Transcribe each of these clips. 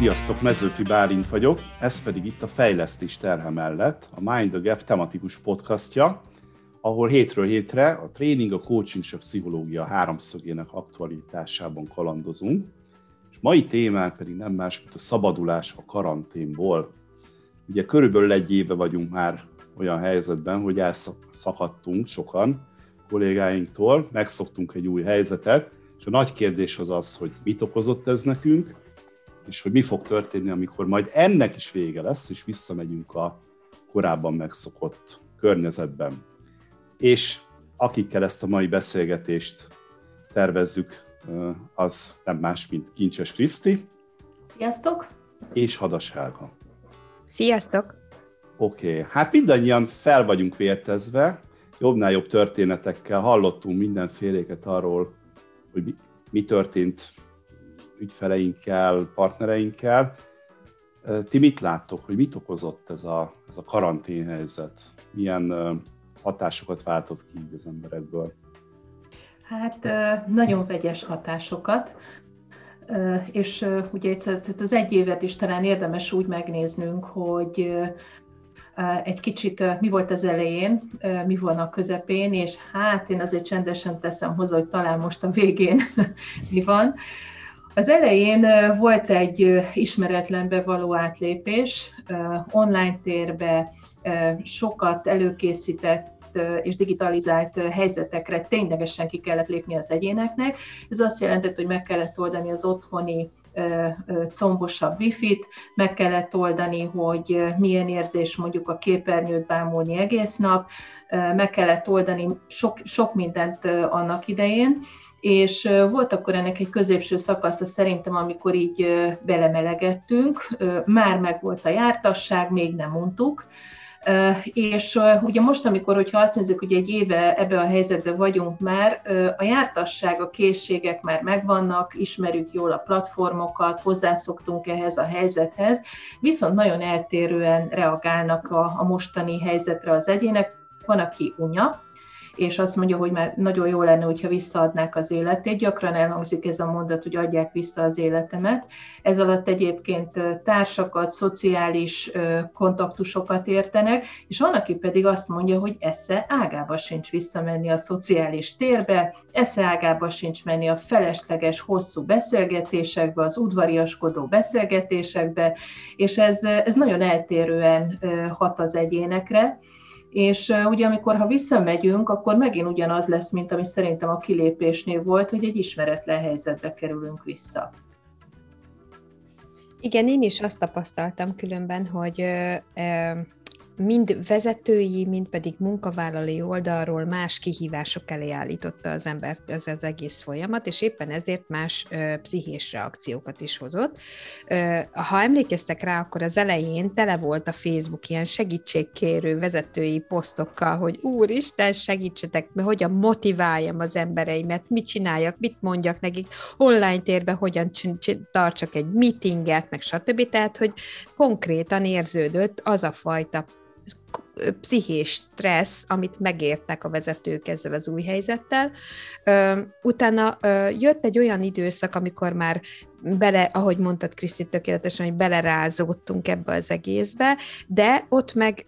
Sziasztok, Mezőfi Bálint vagyok, ez pedig itt a Fejlesztés terhe mellett a Mind the Gap tematikus podcastja, ahol hétről hétre a tréning, a coaching és a pszichológia háromszögének aktualitásában kalandozunk, és mai témánk pedig nem más, mint a szabadulás a karanténból. Ugye körülbelül egy éve vagyunk már olyan helyzetben, hogy elszakadtunk sokan kollégáinktól, megszoktunk egy új helyzetet, és a nagy kérdés az az, hogy mit okozott ez nekünk, és hogy mi fog történni, amikor majd ennek is vége lesz, és visszamegyünk a korábban megszokott környezetben. És akikkel ezt a mai beszélgetést tervezzük, az nem más, mint Kincses Kriszti. Sziasztok! És Hadas Helga. Sziasztok! Oké, okay. hát mindannyian fel vagyunk vértezve, jobbnál jobb történetekkel hallottunk mindenféléket arról, hogy mi, mi történt ügyfeleinkkel, partnereinkkel. Ti mit láttok, hogy mit okozott ez a, ez a karanténhelyzet? Milyen hatásokat váltott ki az emberekből? Hát nagyon vegyes hatásokat, és ugye ezt az egy évet is talán érdemes úgy megnéznünk, hogy egy kicsit mi volt az elején, mi van a közepén, és hát én azért csendesen teszem hozzá, hogy talán most a végén mi van. Az elején volt egy ismeretlenbe való átlépés, online térbe sokat előkészített és digitalizált helyzetekre ténylegesen ki kellett lépni az egyéneknek. Ez azt jelentett, hogy meg kellett oldani az otthoni combosabb wifi-t, meg kellett oldani, hogy milyen érzés mondjuk a képernyőt bámulni egész nap, meg kellett oldani sok, sok mindent annak idején, és volt akkor ennek egy középső szakasza szerintem, amikor így belemelegettünk, már megvolt a jártasság, még nem mondtuk, és ugye most, amikor, hogyha azt nézzük, hogy egy éve ebbe a helyzetbe vagyunk már, a jártasság, a készségek már megvannak, ismerjük jól a platformokat, hozzászoktunk ehhez a helyzethez, viszont nagyon eltérően reagálnak a, a mostani helyzetre az egyének. Van, aki unya, és azt mondja, hogy már nagyon jó lenne, hogyha visszaadnák az életét. Gyakran elhangzik ez a mondat, hogy adják vissza az életemet. Ez alatt egyébként társakat, szociális kontaktusokat értenek, és van, aki pedig azt mondja, hogy esze ágába sincs visszamenni a szociális térbe, esze ágába sincs menni a felesleges, hosszú beszélgetésekbe, az udvariaskodó beszélgetésekbe, és ez, ez nagyon eltérően hat az egyénekre. És ugye amikor, ha visszamegyünk, akkor megint ugyanaz lesz, mint ami szerintem a kilépésnél volt, hogy egy ismeretlen helyzetbe kerülünk vissza. Igen, én is azt tapasztaltam különben, hogy ö, ö, mind vezetői, mind pedig munkavállalói oldalról más kihívások elé állította az embert ez az egész folyamat, és éppen ezért más ö, pszichés reakciókat is hozott. Ö, ha emlékeztek rá, akkor az elején tele volt a Facebook ilyen segítségkérő vezetői posztokkal, hogy úristen, segítsetek, mert hogyan motiváljam az embereimet, mit csináljak, mit mondjak nekik, online térben hogyan tartsak egy meetinget, meg stb. Tehát, hogy konkrétan érződött az a fajta it's pszichés stressz, amit megértek a vezetők ezzel az új helyzettel. Utána jött egy olyan időszak, amikor már bele, ahogy mondtad Kriszti tökéletesen, hogy belerázódtunk ebbe az egészbe, de ott meg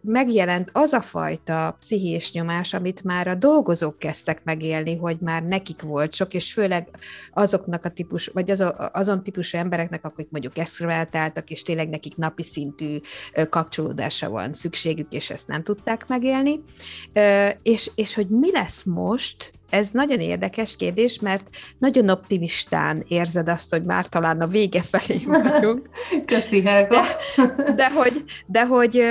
megjelent az a fajta pszichés nyomás, amit már a dolgozók kezdtek megélni, hogy már nekik volt sok, és főleg azoknak a típus, vagy az, azon típusú embereknek, akik mondjuk extrovertáltak, és tényleg nekik napi szintű kapcsolódása van szükségük, és ezt nem tudták megélni. És, és hogy mi lesz most, ez nagyon érdekes kérdés, mert nagyon optimistán érzed azt, hogy már talán a vége felé vagyunk. Köszi, Helga. De, de hogy, de hogy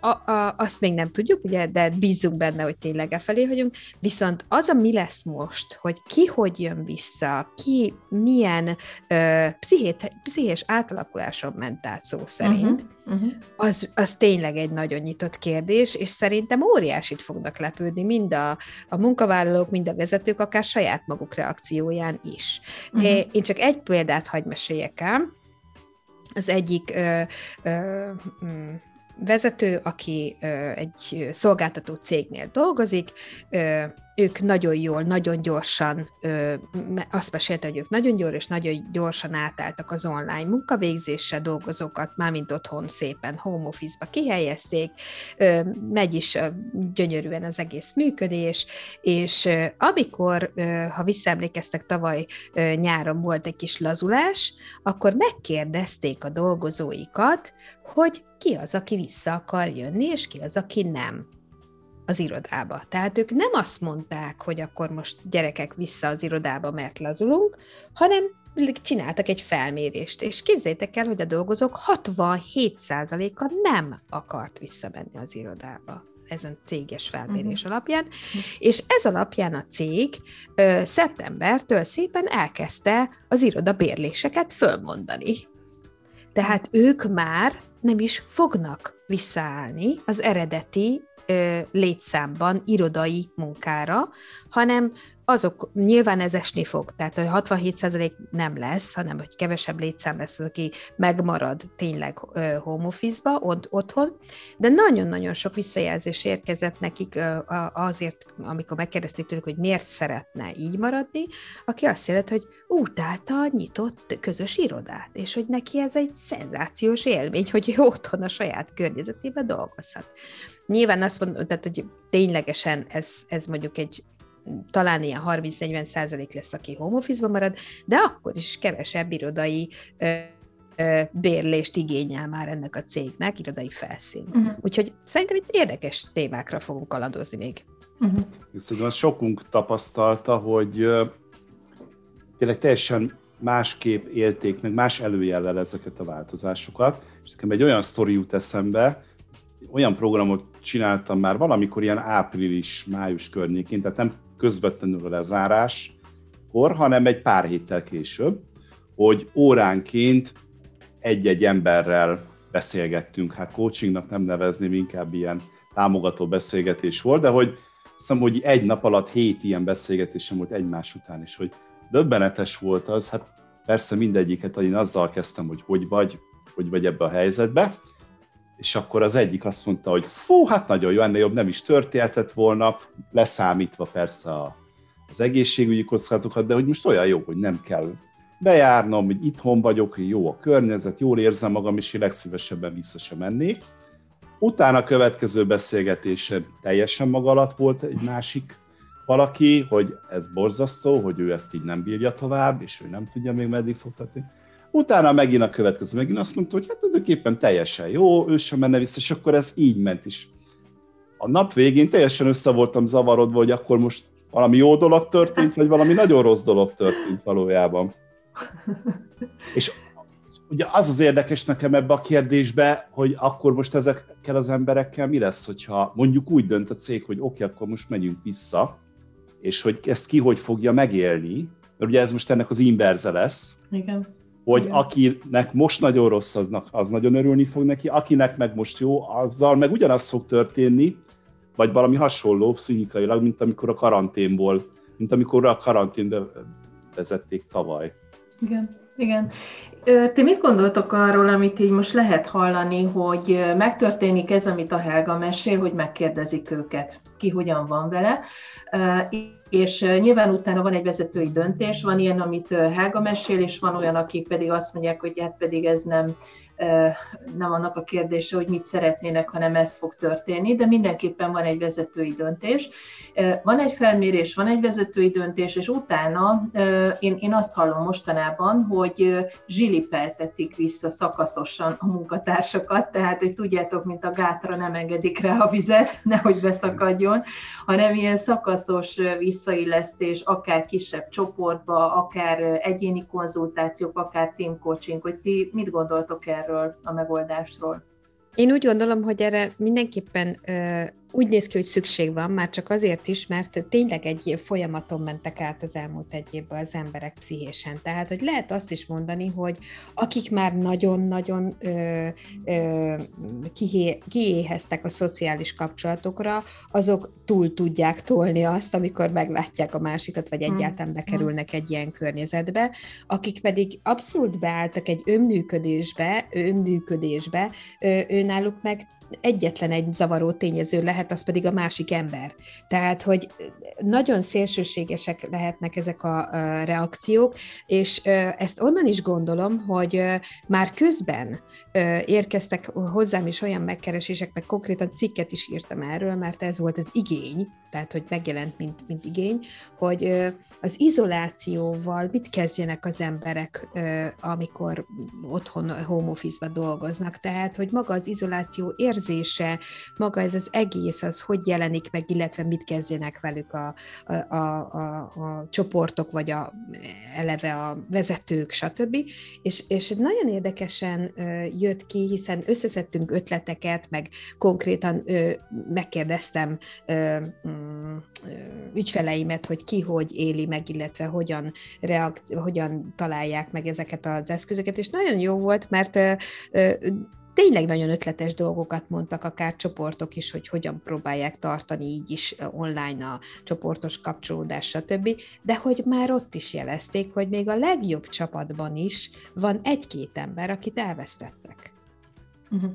a, a, azt még nem tudjuk, ugye, de bízunk benne, hogy tényleg e felé vagyunk. Viszont az, a mi lesz most, hogy ki hogy jön vissza, ki milyen ö, pszichét, pszichés átalakuláson ment át szó szerint, uh-huh, uh-huh. Az, az tényleg egy nagyon nyitott kérdés, és szerintem óriásit fognak lepődni mind a, a munkavállalók, mind a vezetők akár saját maguk reakcióján is. Uh-huh. Én csak egy példát hagy meséljek el. Az egyik ö, ö, mm, vezető, aki egy szolgáltató cégnél dolgozik, ők nagyon jól, nagyon gyorsan, azt mesélte, hogy ők nagyon gyorsan és nagyon gyorsan átálltak az online munkavégzésre, dolgozókat már otthon szépen home office-ba kihelyezték, megy is gyönyörűen az egész működés, és amikor, ha visszaemlékeztek, tavaly nyáron volt egy kis lazulás, akkor megkérdezték a dolgozóikat, hogy ki az, aki vissza akar jönni, és ki az, aki nem az irodába. Tehát ők nem azt mondták, hogy akkor most gyerekek vissza az irodába, mert lazulunk, hanem csináltak egy felmérést, és képzeljétek el, hogy a dolgozók 67%-a nem akart visszamenni az irodába ezen céges felmérés uh-huh. alapján, és ez alapján a cég ö, szeptembertől szépen elkezdte az iroda bérléseket fölmondani. Tehát ők már nem is fognak visszaállni az eredeti létszámban irodai munkára, hanem azok, nyilván ez esni fog, tehát hogy 67% nem lesz, hanem hogy kevesebb létszám lesz az, aki megmarad tényleg home office-ba, ott, otthon, de nagyon-nagyon sok visszajelzés érkezett nekik azért, amikor megkérdezték tőlük, hogy miért szeretne így maradni, aki azt jelent, hogy utálta nyitott közös irodát, és hogy neki ez egy szenzációs élmény, hogy ő otthon a saját környezetében dolgozhat. Nyilván azt mondom, tehát, hogy ténylegesen ez, ez mondjuk egy talán ilyen 30-40 százalék lesz, aki home office marad, de akkor is kevesebb irodai ö, ö, bérlést igényel már ennek a cégnek, irodai felszín. Uh-huh. Úgyhogy szerintem itt érdekes témákra fogunk aladozni még. Uh-huh. Szerintem sokunk tapasztalta, hogy tényleg teljesen másképp élték meg, más előjellel ezeket a változásosokat, és nekem egy olyan sztori jut eszembe, olyan programot csináltam már valamikor ilyen április-május környékén, tehát nem közvetlenül a lezáráskor, hanem egy pár héttel később, hogy óránként egy-egy emberrel beszélgettünk. Hát coachingnak nem nevezném, inkább ilyen támogató beszélgetés volt, de hogy hiszem, hogy egy nap alatt hét ilyen beszélgetésem volt egymás után, és hogy döbbenetes volt az, hát persze mindegyiket, én azzal kezdtem, hogy hogy vagy, hogy vagy ebbe a helyzetbe, és akkor az egyik azt mondta, hogy fú, hát nagyon jó, ennél jobb nem is történhetett volna, leszámítva persze a, az egészségügyi kockázatokat, de hogy most olyan jó, hogy nem kell bejárnom, hogy itthon vagyok, hogy jó a környezet, jól érzem magam, és én legszívesebben vissza sem mennék. Utána a következő beszélgetésen teljesen maga alatt volt egy másik valaki, hogy ez borzasztó, hogy ő ezt így nem bírja tovább, és ő nem tudja még meddig fogtatni. Utána megint a következő, megint azt mondta, hogy hát tulajdonképpen teljesen jó, ő sem menne vissza, és akkor ez így ment is. A nap végén teljesen össze voltam zavarodva, hogy akkor most valami jó dolog történt, vagy valami nagyon rossz dolog történt valójában. És ugye az az érdekes nekem ebbe a kérdésbe, hogy akkor most ezekkel az emberekkel mi lesz, hogyha mondjuk úgy dönt a cég, hogy oké, okay, akkor most megyünk vissza, és hogy ezt ki hogy fogja megélni, mert ugye ez most ennek az inverze lesz. Igen hogy Igen. akinek most nagyon rossz, aznak, az nagyon örülni fog neki, akinek meg most jó, azzal meg ugyanaz fog történni, vagy valami hasonló pszichikailag, mint amikor a karanténból, mint amikor a karanténbe vezették tavaly. Igen, igen. Ti mit gondoltok arról, amit így most lehet hallani, hogy megtörténik ez, amit a Helga mesél, hogy megkérdezik őket, ki hogyan van vele, és nyilván utána van egy vezetői döntés, van ilyen, amit Helga mesél, és van olyan, akik pedig azt mondják, hogy hát pedig ez nem, nem annak a kérdése, hogy mit szeretnének, hanem ez fog történni, de mindenképpen van egy vezetői döntés. Van egy felmérés, van egy vezetői döntés, és utána én, én azt hallom mostanában, hogy zsilipeltetik vissza szakaszosan a munkatársakat, tehát, hogy tudjátok, mint a gátra nem engedik rá a vizet, nehogy beszakadjon, hanem ilyen szakaszos visszaillesztés, akár kisebb csoportba, akár egyéni konzultációk, akár team coaching, hogy ti mit gondoltok erről a megoldásról? Én úgy gondolom, hogy erre mindenképpen úgy néz ki, hogy szükség van, már csak azért is, mert tényleg egy folyamaton mentek át az elmúlt egy évben az emberek pszichésen. Tehát, hogy lehet azt is mondani, hogy akik már nagyon-nagyon kiéheztek a szociális kapcsolatokra, azok túl tudják tolni azt, amikor meglátják a másikat, vagy hmm. egyáltalán bekerülnek egy ilyen környezetbe. Akik pedig abszolút beálltak egy önműködésbe, önműködésbe, önálluk meg egyetlen egy zavaró tényező lehet, az pedig a másik ember. Tehát, hogy nagyon szélsőségesek lehetnek ezek a reakciók, és ezt onnan is gondolom, hogy már közben érkeztek hozzám is olyan megkeresések, meg konkrétan cikket is írtam erről, mert ez volt az igény, tehát hogy megjelent, mint, mint igény, hogy az izolációval mit kezdjenek az emberek, amikor otthon home office dolgoznak. Tehát, hogy maga az izoláció érzése, maga ez az egész, az hogy jelenik meg, illetve mit kezdjenek velük a, a, a, a, a csoportok, vagy a, eleve a vezetők, stb. És, és nagyon érdekesen jött ki, hiszen összeszedtünk ötleteket, meg konkrétan megkérdeztem mm, ügyfeleimet, hogy ki hogy éli meg, illetve hogyan, reakci- hogyan találják meg ezeket az eszközöket, és nagyon jó volt, mert tényleg nagyon ötletes dolgokat mondtak, akár csoportok is, hogy hogyan próbálják tartani így is online a csoportos kapcsolódás, stb. De hogy már ott is jelezték, hogy még a legjobb csapatban is van egy-két ember, akit elvesztettek. Uh-huh.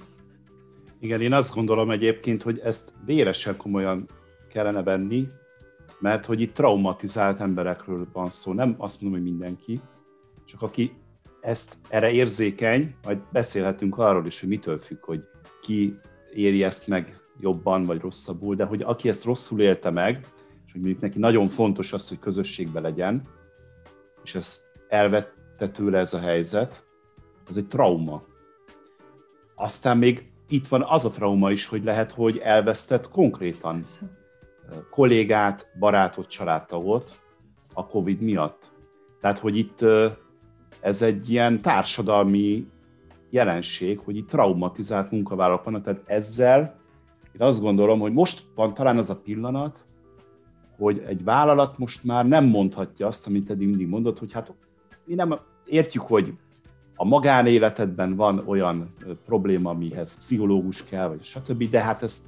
Igen, én azt gondolom egyébként, hogy ezt véresen komolyan kellene venni, mert hogy itt traumatizált emberekről van szó, nem azt mondom, hogy mindenki, csak aki ezt erre érzékeny, majd beszélhetünk arról is, hogy mitől függ, hogy ki éri ezt meg jobban vagy rosszabbul, de hogy aki ezt rosszul élte meg, és hogy mondjuk neki nagyon fontos az, hogy közösségbe legyen, és ezt elvette tőle ez a helyzet, az egy trauma. Aztán még itt van az a trauma is, hogy lehet, hogy elvesztett konkrétan kollégát, barátot, családtagot a COVID miatt. Tehát, hogy itt ez egy ilyen társadalmi jelenség, hogy itt traumatizált munkavállalók vannak, tehát ezzel én azt gondolom, hogy most van talán az a pillanat, hogy egy vállalat most már nem mondhatja azt, amit eddig mindig mondott, hogy hát mi nem értjük, hogy a magánéletedben van olyan probléma, amihez pszichológus kell, vagy stb., de hát ezt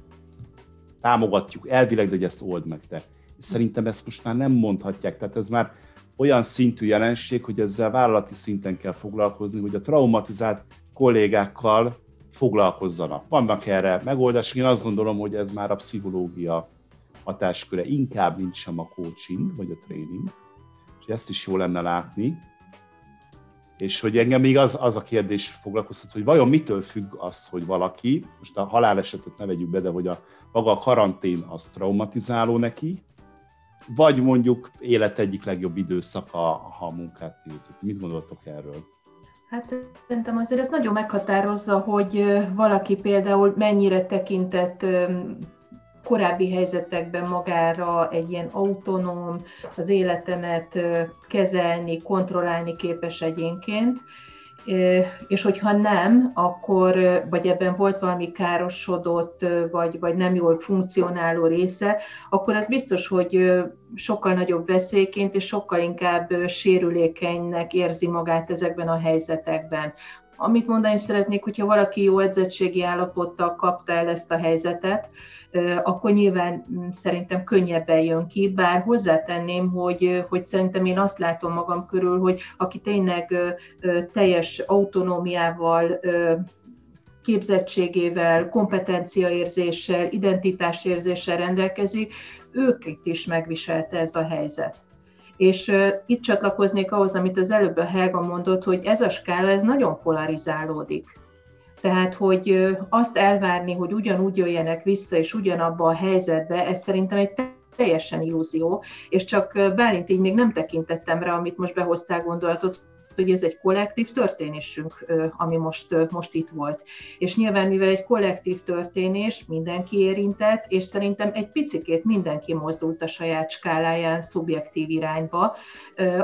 támogatjuk elvileg, de hogy ezt old meg te. Szerintem ezt most már nem mondhatják, tehát ez már olyan szintű jelenség, hogy ezzel vállalati szinten kell foglalkozni, hogy a traumatizált kollégákkal foglalkozzanak. Vannak erre megoldások, én azt gondolom, hogy ez már a pszichológia hatásköre, inkább, mint sem a coaching, vagy a training. És ezt is jó lenne látni. És hogy engem még az, az a kérdés foglalkoztat, hogy vajon mitől függ az, hogy valaki, most a halálesetet ne vegyük be, de hogy a maga a karantén az traumatizáló neki, vagy mondjuk élet egyik legjobb időszaka, ha a munkát nézzük. Mit gondoltok erről? Hát szerintem azért ez nagyon meghatározza, hogy valaki például mennyire tekintett korábbi helyzetekben magára egy ilyen autonóm, az életemet kezelni, kontrollálni képes egyénként, és hogyha nem, akkor, vagy ebben volt valami károsodott, vagy, vagy nem jól funkcionáló része, akkor az biztos, hogy sokkal nagyobb veszélyként és sokkal inkább sérülékenynek érzi magát ezekben a helyzetekben. Amit mondani szeretnék, hogyha valaki jó edzettségi állapottal kapta el ezt a helyzetet, akkor nyilván mm, szerintem könnyebben jön ki, bár hozzátenném, hogy, hogy szerintem én azt látom magam körül, hogy aki tényleg teljes autonómiával képzettségével, kompetenciaérzéssel, identitásérzéssel rendelkezik, őket is megviselte ez a helyzet. És itt csatlakoznék ahhoz, amit az előbb a Helga mondott, hogy ez a skála, ez nagyon polarizálódik. Tehát, hogy azt elvárni, hogy ugyanúgy jöjjenek vissza, és ugyanabba a helyzetbe, ez szerintem egy teljesen illúzió, és csak Bálint így még nem tekintettem rá, amit most behoztál gondolatot, hogy ez egy kollektív történésünk, ami most, most itt volt. És nyilván, mivel egy kollektív történés, mindenki érintett, és szerintem egy picikét mindenki mozdult a saját skáláján szubjektív irányba.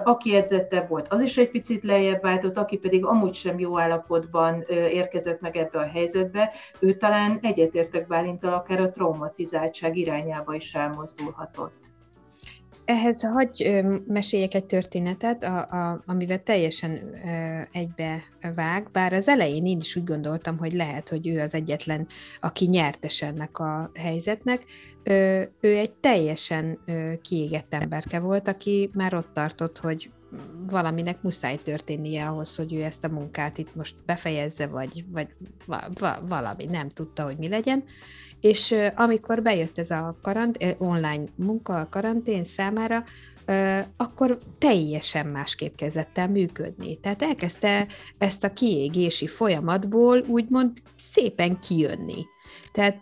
Aki edzettebb volt, az is egy picit lejjebb váltott, aki pedig amúgy sem jó állapotban érkezett meg ebbe a helyzetbe, ő talán egyetértek Bálintal akár a traumatizáltság irányába is elmozdulhatott. Ehhez hagy meséljek egy történetet, a, a, amivel teljesen egybe vág, bár az elején én is úgy gondoltam, hogy lehet, hogy ő az egyetlen, aki nyertes ennek a helyzetnek. Ő egy teljesen kiégett emberke volt, aki már ott tartott, hogy valaminek muszáj történnie ahhoz, hogy ő ezt a munkát itt most befejezze, vagy, vagy valami, nem tudta, hogy mi legyen. És amikor bejött ez a karant, online munka a karantén számára, akkor teljesen másképp kezdett el működni. Tehát elkezdte ezt a kiégési folyamatból úgymond szépen kijönni. Tehát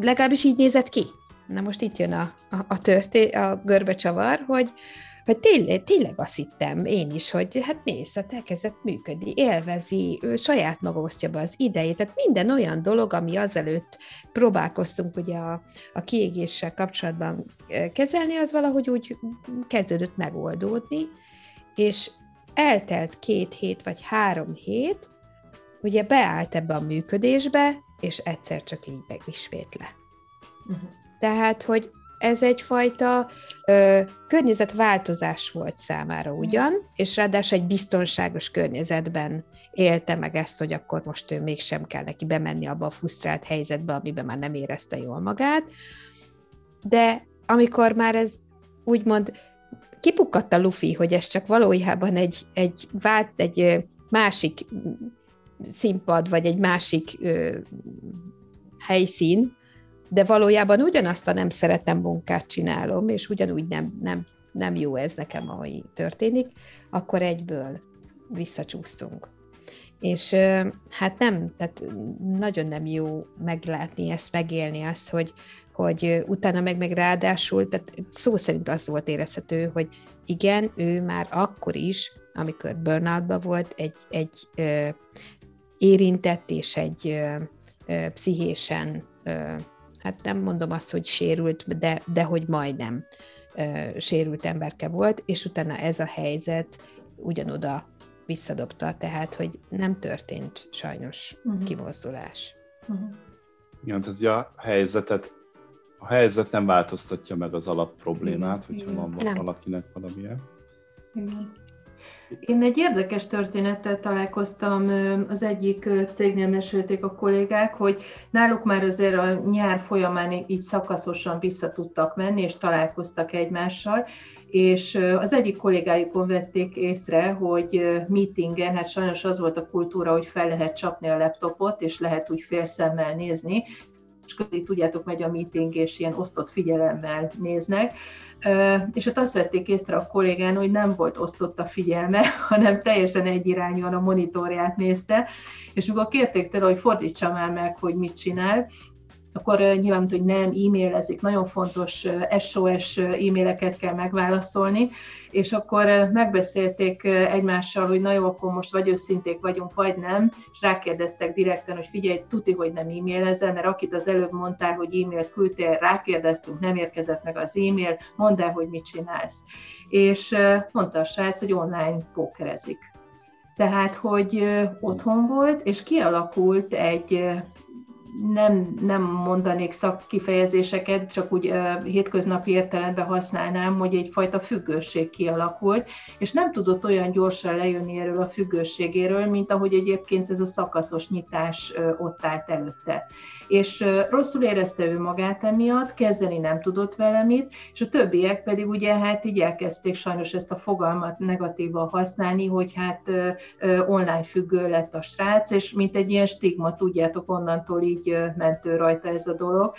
legalábbis így nézett ki. Na most itt jön a, a, a, történ, a görbecsavar, hogy, hogy tényleg, tényleg azt hittem én is, hogy hát nézd, hát elkezdett működni, élvezi, ő saját maga osztja be az idejét, tehát minden olyan dolog, ami azelőtt próbálkoztunk ugye a, a kiégéssel kapcsolatban kezelni, az valahogy úgy kezdődött megoldódni, és eltelt két hét vagy három hét, ugye beállt ebbe a működésbe, és egyszer csak így megismétle. Uh-huh. Tehát, hogy ez egyfajta ö, környezetváltozás volt számára ugyan, és ráadásul egy biztonságos környezetben élte meg ezt, hogy akkor most ő mégsem kell neki bemenni abba a frusztrált helyzetbe, amiben már nem érezte jól magát. De amikor már ez úgymond kipukkadt a lufi, hogy ez csak valójában egy, egy, vált, egy másik színpad, vagy egy másik ö, helyszín, de valójában ugyanazt a nem szeretem munkát csinálom, és ugyanúgy nem, nem, nem jó ez nekem, ahogy történik, akkor egyből visszacsúsztunk. És hát nem, tehát nagyon nem jó meglátni ezt, megélni azt, hogy, hogy utána meg, meg ráadásul, tehát szó szerint az volt érezhető, hogy igen, ő már akkor is, amikor burnoutba volt, egy, egy ö, érintett és egy ö, pszichésen ö, hát nem mondom azt, hogy sérült, de, de hogy majdnem ö, sérült emberke volt, és utána ez a helyzet ugyanoda visszadobta, tehát, hogy nem történt sajnos uh-huh. kimozdulás. Uh-huh. Igen, tehát a helyzetet, a helyzet nem változtatja meg az alap problémát, hogyha van nem. valakinek valamilyen. Igen. Én egy érdekes történettel találkoztam, az egyik cégnél mesélték a kollégák, hogy náluk már azért a nyár folyamán így szakaszosan vissza tudtak menni, és találkoztak egymással, és az egyik kollégájukon vették észre, hogy meetingen, hát sajnos az volt a kultúra, hogy fel lehet csapni a laptopot, és lehet úgy félszemmel nézni, közé tudjátok, megy a meeting, és ilyen osztott figyelemmel néznek, és ott azt vették észre a kollégán, hogy nem volt osztott a figyelme, hanem teljesen egyirányúan a monitorját nézte, és mikor kérték tőle, hogy fordítsa már meg, hogy mit csinál, akkor nyilván, hogy nem e-mailezik, nagyon fontos SOS e-maileket kell megválaszolni, és akkor megbeszélték egymással, hogy na jó, akkor most vagy őszinték vagyunk, vagy nem, és rákérdeztek direkten, hogy figyelj, tuti, hogy nem e-mailezel, mert akit az előbb mondtál, hogy e-mailt küldtél, rákérdeztünk, nem érkezett meg az e-mail, mondd el, hogy mit csinálsz. És mondta a srác, hogy online pókerezik. Tehát, hogy otthon volt, és kialakult egy nem, nem mondanék szakkifejezéseket, csak úgy hétköznapi értelemben használnám, hogy egyfajta függőség kialakult, és nem tudott olyan gyorsan lejönni erről a függőségéről, mint ahogy egyébként ez a szakaszos nyitás uh, ott állt előtte és rosszul érezte ő magát emiatt, kezdeni nem tudott vele mit, és a többiek pedig ugye hát így elkezdték sajnos ezt a fogalmat negatívan használni, hogy hát online függő lett a srác, és mint egy ilyen stigma, tudjátok, onnantól így mentő rajta ez a dolog.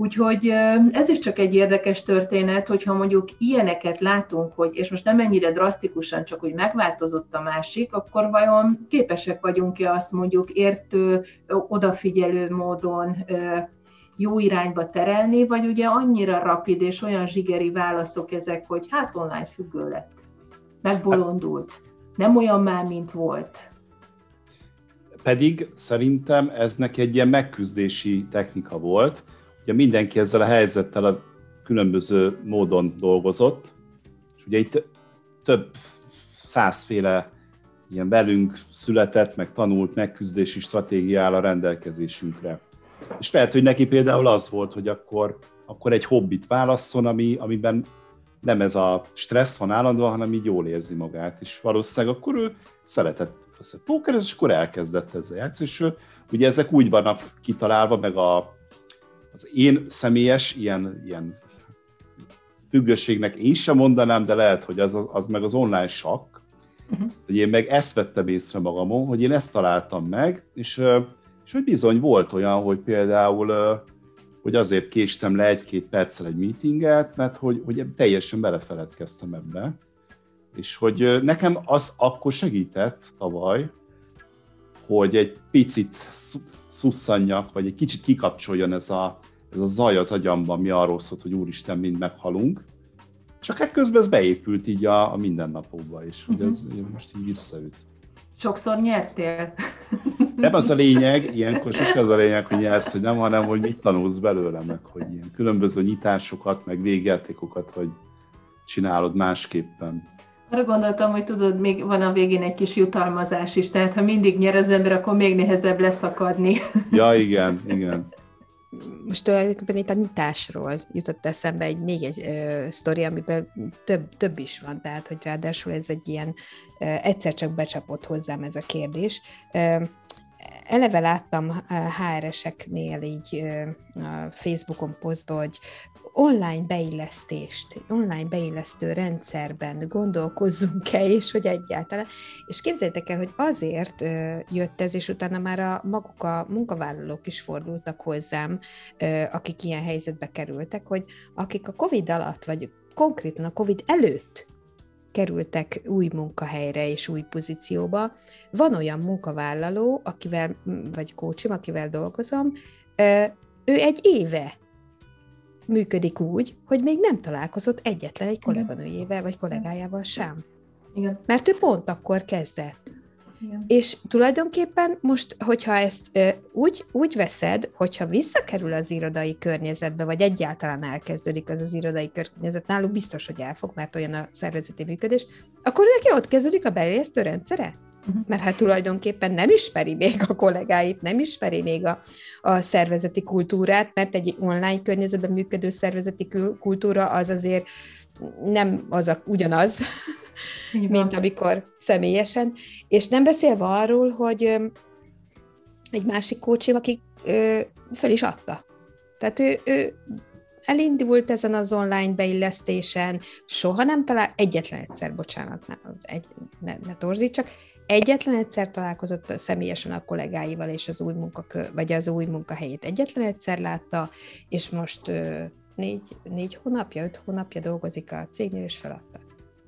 Úgyhogy ez is csak egy érdekes történet, hogyha mondjuk ilyeneket látunk, hogy, és most nem ennyire drasztikusan, csak hogy megváltozott a másik, akkor vajon képesek vagyunk-e azt mondjuk értő, odafigyelő módon jó irányba terelni, vagy ugye annyira rapid és olyan zsigeri válaszok ezek, hogy hát online függő lett, megbolondult, nem olyan már, mint volt. Pedig szerintem ez neki egy ilyen megküzdési technika volt, ugye mindenki ezzel a helyzettel a különböző módon dolgozott, és ugye itt több százféle ilyen velünk született, meg tanult megküzdési stratégia áll a rendelkezésünkre. És lehet, hogy neki például az volt, hogy akkor, akkor egy hobbit válasszon, ami, amiben nem ez a stressz van állandóan, hanem így jól érzi magát. És valószínűleg akkor ő szeretett fölveszett póker, és akkor elkezdett ezzel játszani, és ugye ezek úgy vannak kitalálva, meg a, az én személyes ilyen, ilyen függőségnek én sem mondanám, de lehet, hogy az, az meg az online sakk, uh-huh. hogy én meg ezt vettem észre magamon, hogy én ezt találtam meg, és, és hogy bizony volt olyan, hogy például hogy azért késtem le egy-két perccel egy meetinget, mert hogy, hogy teljesen belefeledkeztem ebbe. És hogy nekem az akkor segített tavaly, hogy egy picit szusszanjak, vagy egy kicsit kikapcsoljon ez a, ez a zaj az agyamban, mi arról szólt, hogy úristen, mind meghalunk. Csak hát közben ez beépült így a, a mindennapokba, és hogy ez uh-huh. most így visszaüt. Sokszor nyertél? Nem az a lényeg, ilyenkor sose az a lényeg, hogy nyersz, hogy nem, hanem hogy mit tanulsz belőle, meg hogy ilyen különböző nyitásokat, meg végjátékokat, hogy csinálod másképpen. Arra gondoltam, hogy tudod, még van a végén egy kis jutalmazás is, tehát ha mindig nyer az ember, akkor még nehezebb leszakadni. Ja, igen, igen most tulajdonképpen itt a nyitásról jutott eszembe egy, még egy ö, sztori, amiben több, több is van, tehát hogy ráadásul ez egy ilyen, ö, egyszer csak becsapott hozzám ez a kérdés. Ö, eleve láttam HR-eseknél így a Facebookon posztba, hogy online beillesztést, online beillesztő rendszerben gondolkozzunk-e, és hogy egyáltalán. És képzeljétek el, hogy azért jött ez, és utána már a maguk a munkavállalók is fordultak hozzám, akik ilyen helyzetbe kerültek, hogy akik a COVID alatt, vagy konkrétan a COVID előtt kerültek új munkahelyre és új pozícióba. Van olyan munkavállaló, akivel, vagy kócsim, akivel dolgozom, ő egy éve működik úgy, hogy még nem találkozott egyetlen egy kolléganőjével vagy kollégájával sem. Igen. Mert ő pont akkor kezdett. Igen. És tulajdonképpen most, hogyha ezt e, úgy, úgy veszed, hogyha visszakerül az irodai környezetbe, vagy egyáltalán elkezdődik az az irodai környezet, náluk biztos, hogy elfog, mert olyan a szervezeti működés, akkor neki ott kezdődik a beléjesztő rendszere? Uh-huh. Mert hát tulajdonképpen nem ismeri még a kollégáit, nem ismeri még a, a szervezeti kultúrát, mert egy online környezetben működő szervezeti kultúra az azért nem az a, ugyanaz, mint amikor személyesen. És nem beszélve arról, hogy egy másik kócsim, aki fel is adta. Tehát ő, ő elindult ezen az online beillesztésen, soha nem talál, egyetlen egyszer, bocsánat, ne, egy, ne, ne torzítsak, egyetlen egyszer találkozott személyesen a kollégáival, és az új munkakö, vagy az új munkahelyét egyetlen egyszer látta, és most négy, négy hónapja, öt hónapja dolgozik a cégnél, és feladta.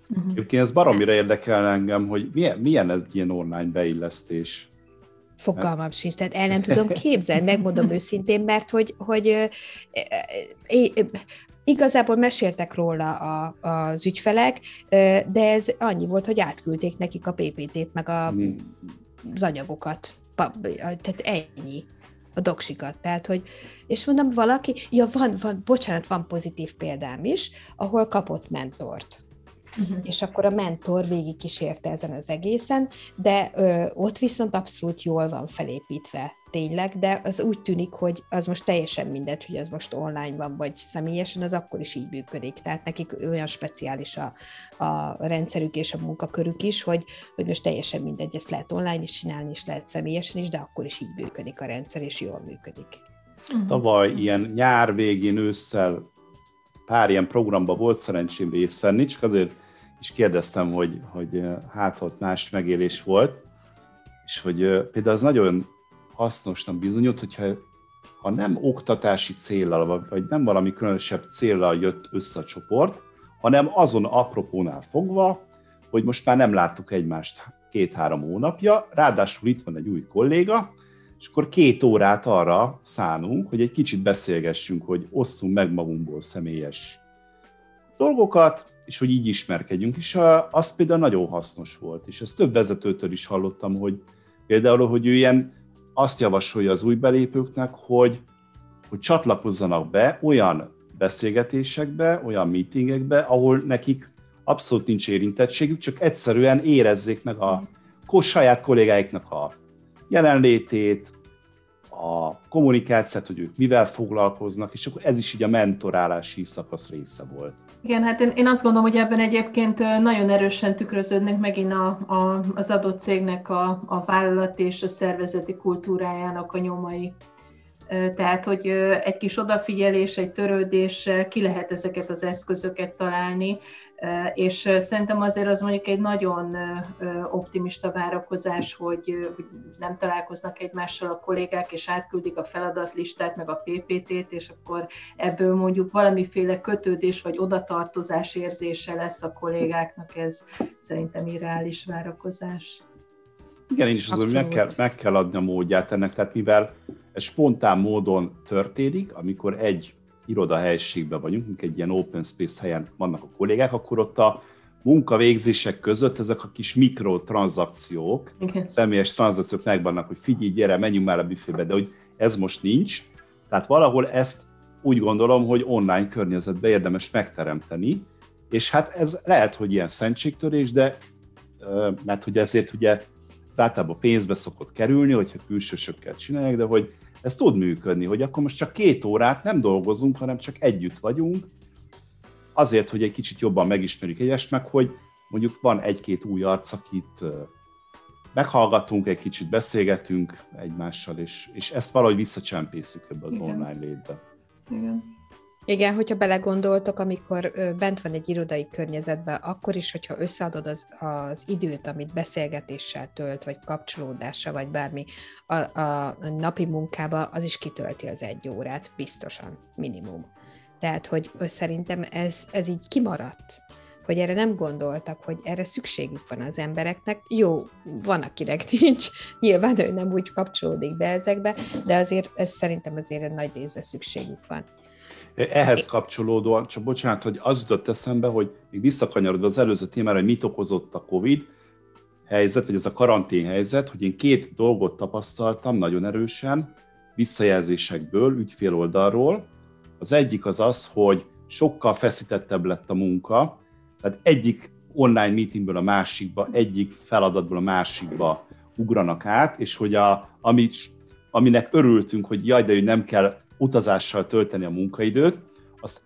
Uh-huh. Egyébként ez baromira érdekel engem, hogy milyen, milyen ez ilyen online beillesztés. Fogalmam sincs, tehát el nem tudom képzelni, megmondom őszintén, mert hogy, hogy Igazából meséltek róla a, az ügyfelek, de ez annyi volt, hogy átküldték nekik a PPT-t, meg a, hmm. az anyagokat. Tehát ennyi a doksikat. Tehát, hogy, és mondom, valaki, ja, van, van, bocsánat, van pozitív példám is, ahol kapott mentort. Uh-huh. És akkor a mentor végig kísérte ezen az egészen, de ö, ott viszont abszolút jól van felépítve tényleg, de az úgy tűnik, hogy az most teljesen mindegy, hogy az most online van, vagy személyesen, az akkor is így működik. Tehát nekik olyan speciális a, a rendszerük és a munkakörük is, hogy, hogy most teljesen mindegy, ezt lehet online is csinálni, és lehet személyesen is, de akkor is így működik a rendszer, és jól működik. Uh-huh. Tavaly ilyen nyár végén, ősszel pár ilyen programban volt szerencsém részt venni, csak azért is kérdeztem, hogy, hogy hát ott más megélés volt, és hogy például az nagyon hasznosnak bizonyult, hogyha ha nem oktatási célral, vagy nem valami különösebb célral jött össze a csoport, hanem azon apropónál fogva, hogy most már nem láttuk egymást két-három hónapja, ráadásul itt van egy új kolléga, és akkor két órát arra szánunk, hogy egy kicsit beszélgessünk, hogy osszunk meg magunkból személyes dolgokat, és hogy így ismerkedjünk, és az például nagyon hasznos volt, és ezt több vezetőtől is hallottam, hogy például, hogy ő ilyen azt javasolja az új belépőknek, hogy, hogy csatlakozzanak be olyan beszélgetésekbe, olyan meetingekbe, ahol nekik abszolút nincs érintettségük, csak egyszerűen érezzék meg a saját kollégáiknak a jelenlétét, a kommunikációt, hogy ők mivel foglalkoznak, és akkor ez is így a mentorálási szakasz része volt. Igen, hát én, én azt gondolom, hogy ebben egyébként nagyon erősen tükröződnek megint a, a, az adott cégnek a, a vállalati és a szervezeti kultúrájának a nyomai. Tehát, hogy egy kis odafigyelés, egy törődéssel ki lehet ezeket az eszközöket találni, és szerintem azért az mondjuk egy nagyon optimista várakozás, hogy, nem találkoznak egymással a kollégák, és átküldik a feladatlistát, meg a PPT-t, és akkor ebből mondjuk valamiféle kötődés vagy odatartozás érzése lesz a kollégáknak, ez szerintem irreális várakozás. Igen, én is azon, hogy meg kell, meg kell adni a módját ennek, tehát mivel ez spontán módon történik, amikor egy irodahelyiségben vagyunk, egy ilyen open space helyen vannak a kollégák, akkor ott a munkavégzések között ezek a kis mikrotranszakciók, Igen. személyes tranzakciók megvannak, hogy figyelj, gyere, menjünk már a büfébe, de hogy ez most nincs. Tehát valahol ezt úgy gondolom, hogy online környezetben érdemes megteremteni, és hát ez lehet, hogy ilyen szentségtörés, de mert hogy ezért ugye az általában pénzbe szokott kerülni, hogyha külsősökkel csinálják, de hogy ez tud működni, hogy akkor most csak két órát nem dolgozunk, hanem csak együtt vagyunk, azért, hogy egy kicsit jobban megismerjük egyest, meg hogy mondjuk van egy-két új arc, akit meghallgatunk, egy kicsit beszélgetünk egymással, és, és ezt valahogy visszacsempészük ebbe az Igen. online létbe. Igen. Igen, hogyha belegondoltok, amikor bent van egy irodai környezetben, akkor is, hogyha összeadod az, az időt, amit beszélgetéssel tölt, vagy kapcsolódással, vagy bármi a, a napi munkába, az is kitölti az egy órát, biztosan, minimum. Tehát, hogy szerintem ez, ez így kimaradt hogy erre nem gondoltak, hogy erre szükségük van az embereknek. Jó, van, akinek nincs, nyilván ő nem úgy kapcsolódik be ezekbe, de azért ez szerintem azért egy nagy részben szükségük van. Ehhez kapcsolódóan, csak bocsánat, hogy az jutott eszembe, hogy még visszakanyarodva az előző témára, hogy mit okozott a COVID helyzet, vagy ez a karantén helyzet, hogy én két dolgot tapasztaltam nagyon erősen, visszajelzésekből, ügyfél oldalról. Az egyik az az, hogy sokkal feszítettebb lett a munka, tehát egyik online meetingből a másikba, egyik feladatból a másikba ugranak át, és hogy a, amit, aminek örültünk, hogy jaj, de hogy nem kell utazással tölteni a munkaidőt, azt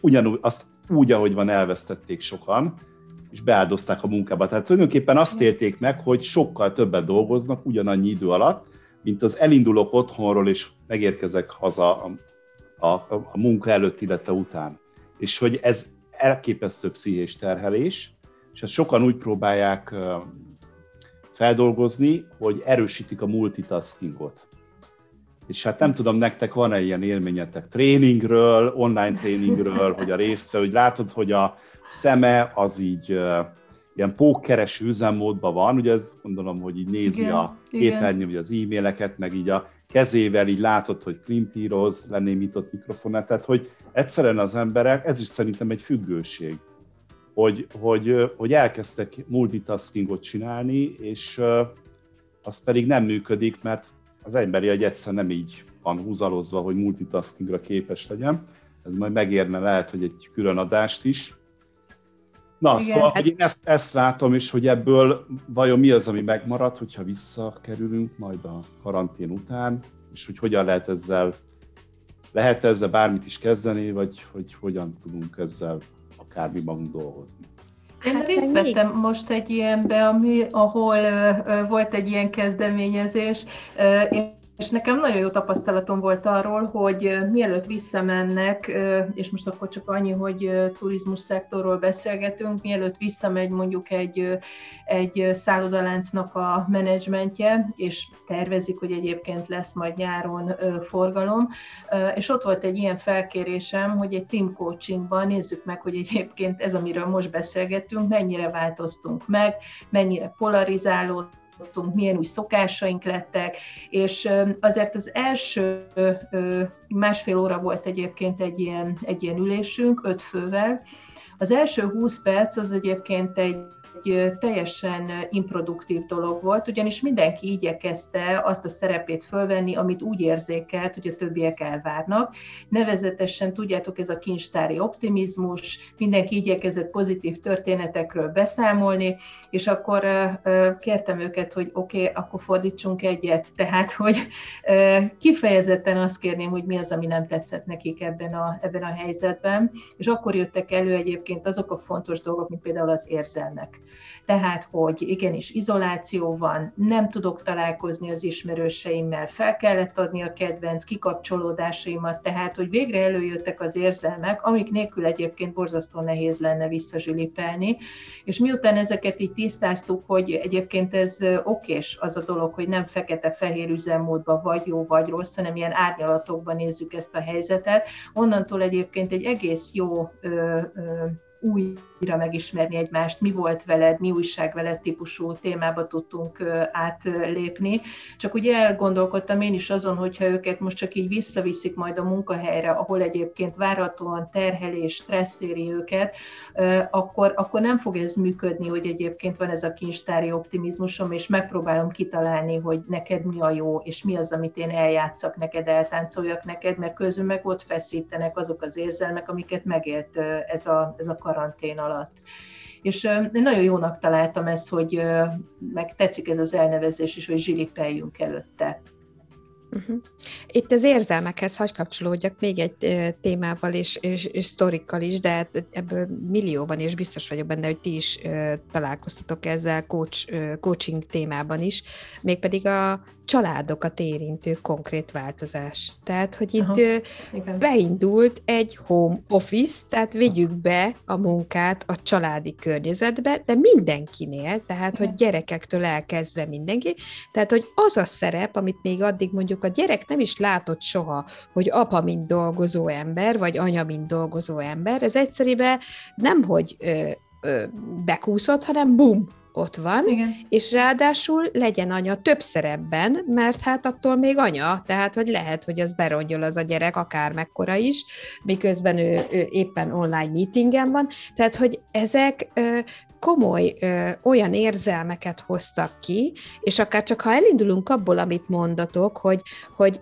ugyanúgy, azt úgy, ahogy van, elvesztették sokan, és beáldozták a munkába. Tehát tulajdonképpen azt élték meg, hogy sokkal többet dolgoznak ugyanannyi idő alatt, mint az elindulok otthonról, és megérkezek haza a, a, a munka előtt, illetve után. És hogy ez elképesztő pszichés terhelés, és ezt sokan úgy próbálják feldolgozni, hogy erősítik a multitaskingot és hát nem tudom, nektek van-e ilyen élményetek tréningről, online tréningről, hogy a részt, hogy látod, hogy a szeme az így ilyen pókkeres üzemmódban van, ugye ez gondolom, hogy így nézi igen, a képernyő, vagy az e-maileket, meg így a kezével így látod, hogy klimpíroz, lenémított mikrofonát, tehát hogy egyszerűen az emberek, ez is szerintem egy függőség, hogy, hogy, hogy elkezdtek multitaskingot csinálni, és az pedig nem működik, mert az emberi egy egyszer nem így van húzalozva, hogy multitaskingra képes legyen. Ez majd megérne lehet, hogy egy külön adást is. Na, Igen, szóval, hát... hogy én ezt, ezt látom, és hogy ebből vajon mi az, ami megmarad, hogyha visszakerülünk majd a karantén után, és hogy hogyan lehet ezzel, lehet ezzel bármit is kezdeni, vagy hogy hogyan tudunk ezzel akármi magunk dolgozni. Én hát részt vettem most egy ilyenbe, ami, ahol uh, volt egy ilyen kezdeményezés. Uh, én és nekem nagyon jó tapasztalatom volt arról, hogy mielőtt visszamennek, és most akkor csak annyi, hogy turizmus szektorról beszélgetünk, mielőtt visszamegy mondjuk egy, egy szállodaláncnak a menedzsmentje, és tervezik, hogy egyébként lesz majd nyáron forgalom, és ott volt egy ilyen felkérésem, hogy egy team coachingban nézzük meg, hogy egyébként ez, amiről most beszélgettünk, mennyire változtunk meg, mennyire polarizálódtunk, változtattunk, milyen új szokásaink lettek, és azért az első másfél óra volt egyébként egy ilyen, egy ilyen ülésünk, öt fővel. Az első 20 perc az egyébként egy egy teljesen improduktív dolog volt, ugyanis mindenki igyekezte azt a szerepét fölvenni, amit úgy érzékelt, hogy a többiek elvárnak. Nevezetesen, tudjátok, ez a kincstári optimizmus, mindenki igyekezett pozitív történetekről beszámolni, és akkor kértem őket, hogy oké, okay, akkor fordítsunk egyet, tehát, hogy kifejezetten azt kérném, hogy mi az, ami nem tetszett nekik ebben a, ebben a helyzetben, és akkor jöttek elő egyébként azok a fontos dolgok, mint például az érzelmek tehát hogy igenis izoláció van, nem tudok találkozni az ismerőseimmel, fel kellett adni a kedvenc kikapcsolódásaimat, tehát hogy végre előjöttek az érzelmek, amik nélkül egyébként borzasztó nehéz lenne visszazsilipelni, és miután ezeket így tisztáztuk, hogy egyébként ez okés az a dolog, hogy nem fekete-fehér üzemmódban vagy jó, vagy rossz, hanem ilyen árnyalatokban nézzük ezt a helyzetet, onnantól egyébként egy egész jó ö, ö, újra megismerni egymást, mi volt veled, mi újság veled típusú témába tudtunk átlépni. Csak ugye elgondolkodtam én is azon, hogyha őket most csak így visszaviszik majd a munkahelyre, ahol egyébként várhatóan terhelés, stressz éri őket, akkor, akkor nem fog ez működni, hogy egyébként van ez a kincstári optimizmusom, és megpróbálom kitalálni, hogy neked mi a jó, és mi az, amit én eljátszak neked, eltáncoljak neked, mert közül meg ott feszítenek azok az érzelmek, amiket megélt ez a, ez a karantén alatt. És nagyon jónak találtam ezt, hogy meg tetszik ez az elnevezés is, hogy zsilipeljünk előtte. Uh-huh. Itt az érzelmekhez hagy kapcsolódjak még egy témával és, és, és sztorikkal is, de hát ebből millióban, és biztos vagyok benne, hogy ti is találkoztatok ezzel coach, coaching témában is, mégpedig a családokat érintő konkrét változás. Tehát, hogy itt Aha, beindult egy home office, tehát vigyük be a munkát a családi környezetbe, de mindenkinél, tehát, igen. hogy gyerekektől elkezdve mindenki, tehát, hogy az a szerep, amit még addig mondjuk a gyerek nem is látott soha, hogy apa, mint dolgozó ember, vagy anya, mint dolgozó ember, ez egyszerűen nem, hogy ö, ö, bekúszott, hanem bum, ott van, Igen. és ráadásul legyen anya több szerepben, mert hát attól még anya, tehát hogy lehet, hogy az berongyol az a gyerek akár mekkora is, miközben ő, ő éppen online meetingen van, tehát hogy ezek ö, komoly ö, olyan érzelmeket hoztak ki, és akár csak ha elindulunk abból, amit mondatok, hogy, hogy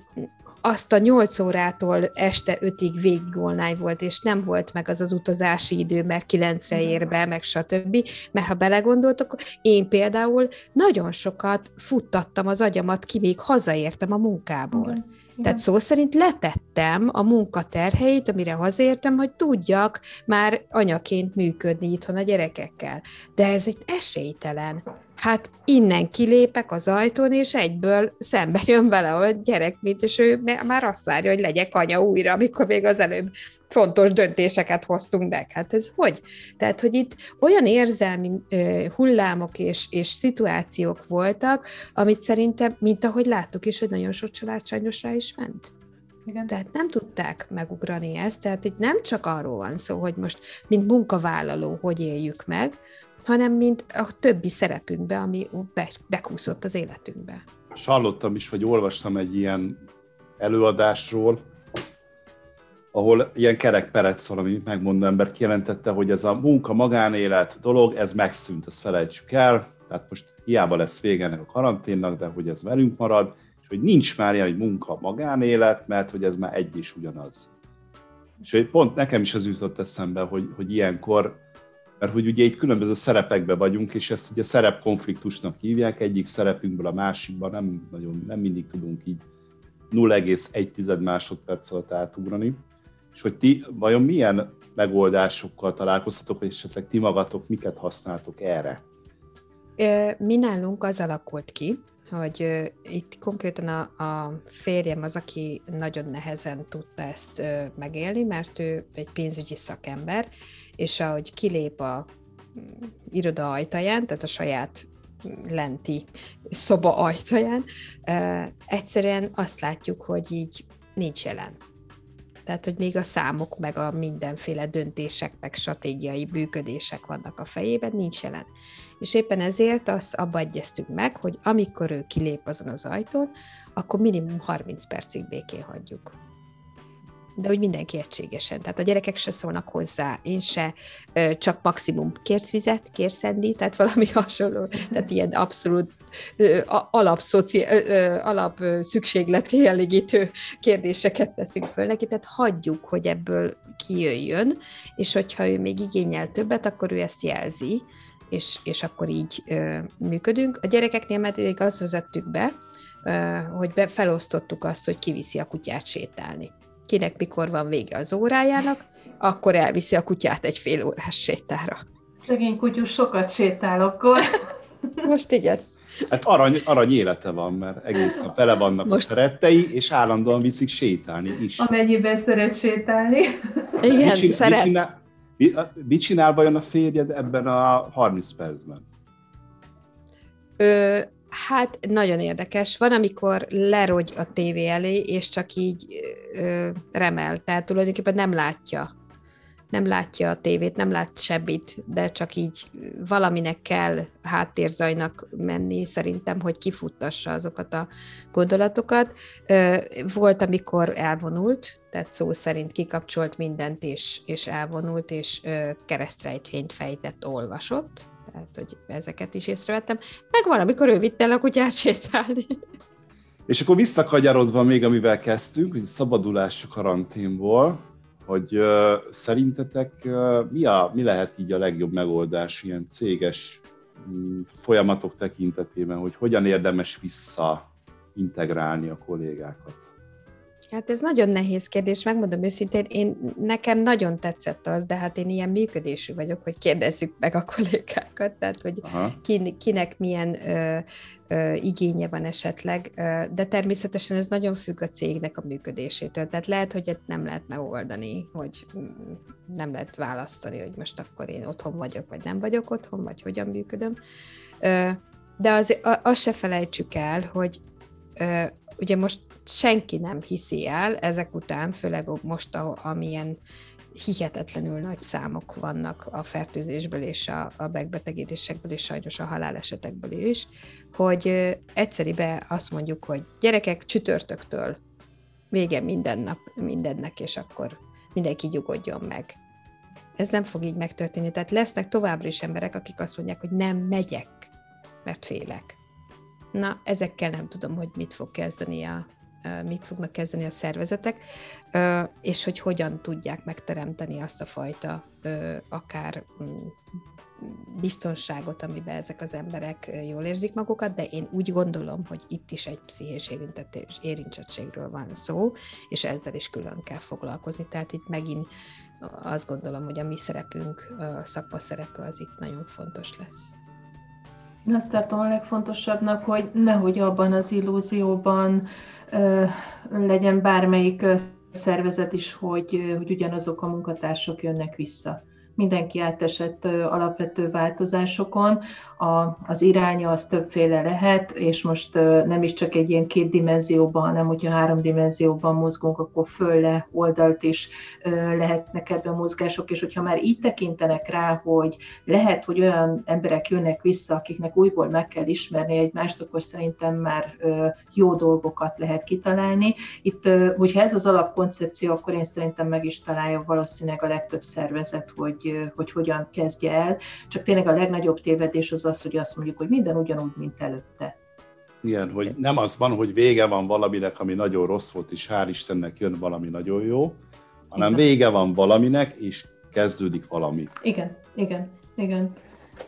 azt a nyolc órától este ötig végig online volt, és nem volt meg az az utazási idő, mert kilencre ér be, meg stb. Mert ha belegondoltok, én például nagyon sokat futtattam az agyamat ki, még hazaértem a munkából. Igen. Tehát szó szerint letettem a munkaterheit, amire hazaértem, hogy tudjak már anyaként működni itthon a gyerekekkel. De ez itt esélytelen hát innen kilépek az ajtón, és egyből szembe jön vele a gyerek, mint, és ő már azt várja, hogy legyek anya újra, amikor még az előbb fontos döntéseket hoztunk de Hát ez hogy? Tehát, hogy itt olyan érzelmi hullámok és, és szituációk voltak, amit szerintem, mint ahogy láttuk is, hogy nagyon sok család sajnos rá is ment. Igen. Tehát nem tudták megugrani ezt, tehát itt nem csak arról van szó, hogy most, mint munkavállaló, hogy éljük meg, hanem mint a többi szerepünkbe, ami be, bekúszott az életünkbe. És hallottam is, vagy olvastam egy ilyen előadásról, ahol ilyen kerek perec valami megmondó ember kijelentette, hogy ez a munka-magánélet dolog, ez megszűnt, ezt felejtsük el, tehát most hiába lesz vége ennek a karanténnak, de hogy ez velünk marad, és hogy nincs már ilyen, hogy munka-magánélet, mert hogy ez már egy is ugyanaz. És hogy pont nekem is az jutott eszembe, hogy, hogy ilyenkor mert hogy ugye itt különböző szerepekben vagyunk, és ezt ugye szerepkonfliktusnak hívják, egyik szerepünkből a másikba nem, nagyon, nem mindig tudunk így 0,1 másodperc alatt átugrani. És hogy ti vajon milyen megoldásokkal találkoztatok, vagy esetleg ti magatok miket használtok erre? Mi nálunk az alakult ki, hogy itt konkrétan a, a férjem az, aki nagyon nehezen tudta ezt megélni, mert ő egy pénzügyi szakember, és ahogy kilép a mm, iroda ajtaján, tehát a saját lenti szoba ajtaján, egyszerűen azt látjuk, hogy így nincs jelen. Tehát, hogy még a számok, meg a mindenféle döntések, meg stratégiai bűködések vannak a fejében, nincs jelen. És éppen ezért azt abba egyeztünk meg, hogy amikor ő kilép azon az ajtón, akkor minimum 30 percig békén hagyjuk. De úgy mindenki egységesen. Tehát a gyerekek se szólnak hozzá, én se, csak maximum kérsz vizet, kérsz szendi, tehát valami hasonló, tehát ilyen abszolút alap, alap szükséglet kielégítő kérdéseket teszünk föl neki, tehát hagyjuk, hogy ebből kijöjjön, és hogyha ő még igényel többet, akkor ő ezt jelzi, és, és akkor így ö, működünk. A gyerekeknél pedig azt vezettük be, ö, hogy be, felosztottuk azt, hogy kiviszi a kutyát sétálni. Kinek mikor van vége az órájának, akkor elviszi a kutyát egy fél órás sétára. Szegény kutyus sokat sétál akkor. Most igen. Hát arany, arany élete van, mert egész nap vele vannak Most... a szerettei, és állandóan viszik sétálni is. Amennyiben szeret sétálni. Igen, mit csinál, szeret. Mit csinál, mit csinál vajon a férjed ebben a 30 percben? Ö, hát nagyon érdekes. Van, amikor lerogy a tévé elé, és csak így ö, remel, tehát tulajdonképpen nem látja nem látja a tévét, nem lát semmit, de csak így valaminek kell háttérzajnak menni, szerintem, hogy kifuttassa azokat a gondolatokat. Volt, amikor elvonult, tehát szó szerint kikapcsolt mindent, és, és elvonult, és keresztrejtvényt fejtett, olvasott, tehát, hogy ezeket is észrevettem. Meg valamikor ő vitte el a kutyát sétálni. És akkor visszakagyarodva még, amivel kezdtünk, hogy szabadulás karanténból, hogy uh, szerintetek uh, mi, a, mi lehet így a legjobb megoldás ilyen céges um, folyamatok tekintetében, hogy hogyan érdemes vissza integrálni a kollégákat? Hát ez nagyon nehéz kérdés, megmondom őszintén, én, nekem nagyon tetszett az, de hát én ilyen működésű vagyok, hogy kérdezzük meg a kollégákat, tehát hogy ki, kinek milyen ö, ö, igénye van esetleg, ö, de természetesen ez nagyon függ a cégnek a működésétől, tehát lehet, hogy ezt nem lehet megoldani, hogy nem lehet választani, hogy most akkor én otthon vagyok, vagy nem vagyok otthon, vagy hogyan működöm. Ö, de az, azt se felejtsük el, hogy ugye most senki nem hiszi el ezek után, főleg most, amilyen hihetetlenül nagy számok vannak a fertőzésből és a, a megbetegedésekből, és sajnos a halálesetekből is, hogy egyszeribe azt mondjuk, hogy gyerekek csütörtöktől vége minden nap mindennek, és akkor mindenki nyugodjon meg. Ez nem fog így megtörténni. Tehát lesznek továbbra is emberek, akik azt mondják, hogy nem megyek, mert félek. Na, ezekkel nem tudom, hogy mit fog kezdeni a, mit fognak kezdeni a szervezetek, és hogy hogyan tudják megteremteni azt a fajta akár mm, biztonságot, amiben ezek az emberek jól érzik magukat, de én úgy gondolom, hogy itt is egy pszichés érintettségről van szó, és ezzel is külön kell foglalkozni. Tehát itt megint azt gondolom, hogy a mi szerepünk, a szakma szerepe az itt nagyon fontos lesz. Én azt tartom a legfontosabbnak, hogy nehogy abban az illúzióban legyen bármelyik szervezet is, hogy, hogy ugyanazok a munkatársak jönnek vissza mindenki átesett alapvető változásokon, a, az iránya az többféle lehet, és most nem is csak egy ilyen két dimenzióban, hanem hogyha három dimenzióban mozgunk, akkor fölle oldalt is lehetnek ebben mozgások, és hogyha már így tekintenek rá, hogy lehet, hogy olyan emberek jönnek vissza, akiknek újból meg kell ismerni egymást, akkor szerintem már jó dolgokat lehet kitalálni. Itt, hogyha ez az alapkoncepció, akkor én szerintem meg is találja valószínűleg a legtöbb szervezet, hogy hogy, hogyan kezdje el. Csak tényleg a legnagyobb tévedés az az, hogy azt mondjuk, hogy minden ugyanúgy, mint előtte. Igen, hogy nem az van, hogy vége van valaminek, ami nagyon rossz volt, és hál' Istennek jön valami nagyon jó, hanem igen. vége van valaminek, és kezdődik valami. Igen, igen, igen.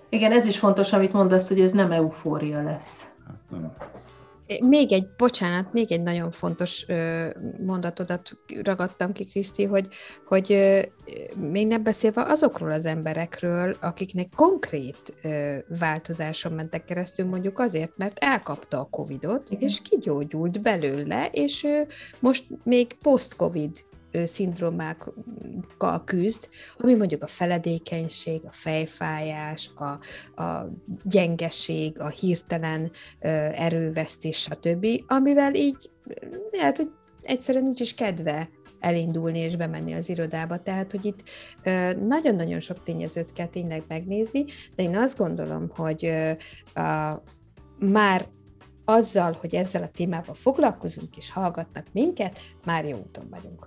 Igen, ez is fontos, amit mondasz, hogy ez nem eufória lesz. Hát nem. Még egy, bocsánat, még egy nagyon fontos mondatodat ragadtam ki, Kriszti, hogy, hogy még nem beszélve azokról az emberekről, akiknek konkrét változáson mentek keresztül, mondjuk azért, mert elkapta a Covidot, Igen. és kigyógyult belőle, és most még post-Covid szindrómákkal küzd, ami mondjuk a feledékenység, a fejfájás, a, a gyengeség, a hirtelen erővesztés, stb., amivel így lehet, hogy egyszerűen nincs is kedve elindulni és bemenni az irodába. Tehát, hogy itt nagyon-nagyon sok tényezőt kell tényleg megnézni, de én azt gondolom, hogy a, már azzal, hogy ezzel a témával foglalkozunk és hallgatnak minket, már jó úton vagyunk.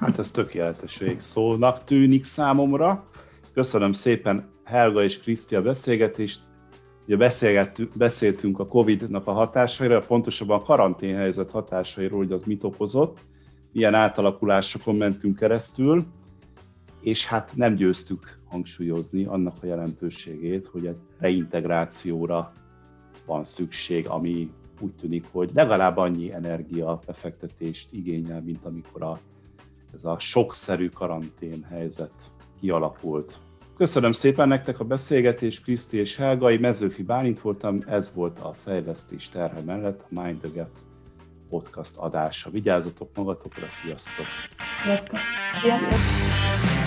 Hát ez tökéletes végszónak tűnik számomra. Köszönöm szépen Helga és Kriszti a beszélgetést. Ugye beszéltünk a Covid-nak a hatásairól, pontosabban a karanténhelyzet hatásairól, hogy az mit okozott, milyen átalakulásokon mentünk keresztül, és hát nem győztük hangsúlyozni annak a jelentőségét, hogy egy reintegrációra van szükség, ami úgy tűnik, hogy legalább annyi energia befektetést igényel, mint amikor a, ez a sokszerű karantén helyzet kialakult. Köszönöm szépen nektek a beszélgetést, Kriszti és Helgai, Mezőfi Bálint voltam, ez volt a Fejlesztés terhe mellett a Mind the Gap podcast adása. Vigyázzatok magatokra, sziasztok! Sziasztok! Sziasztok!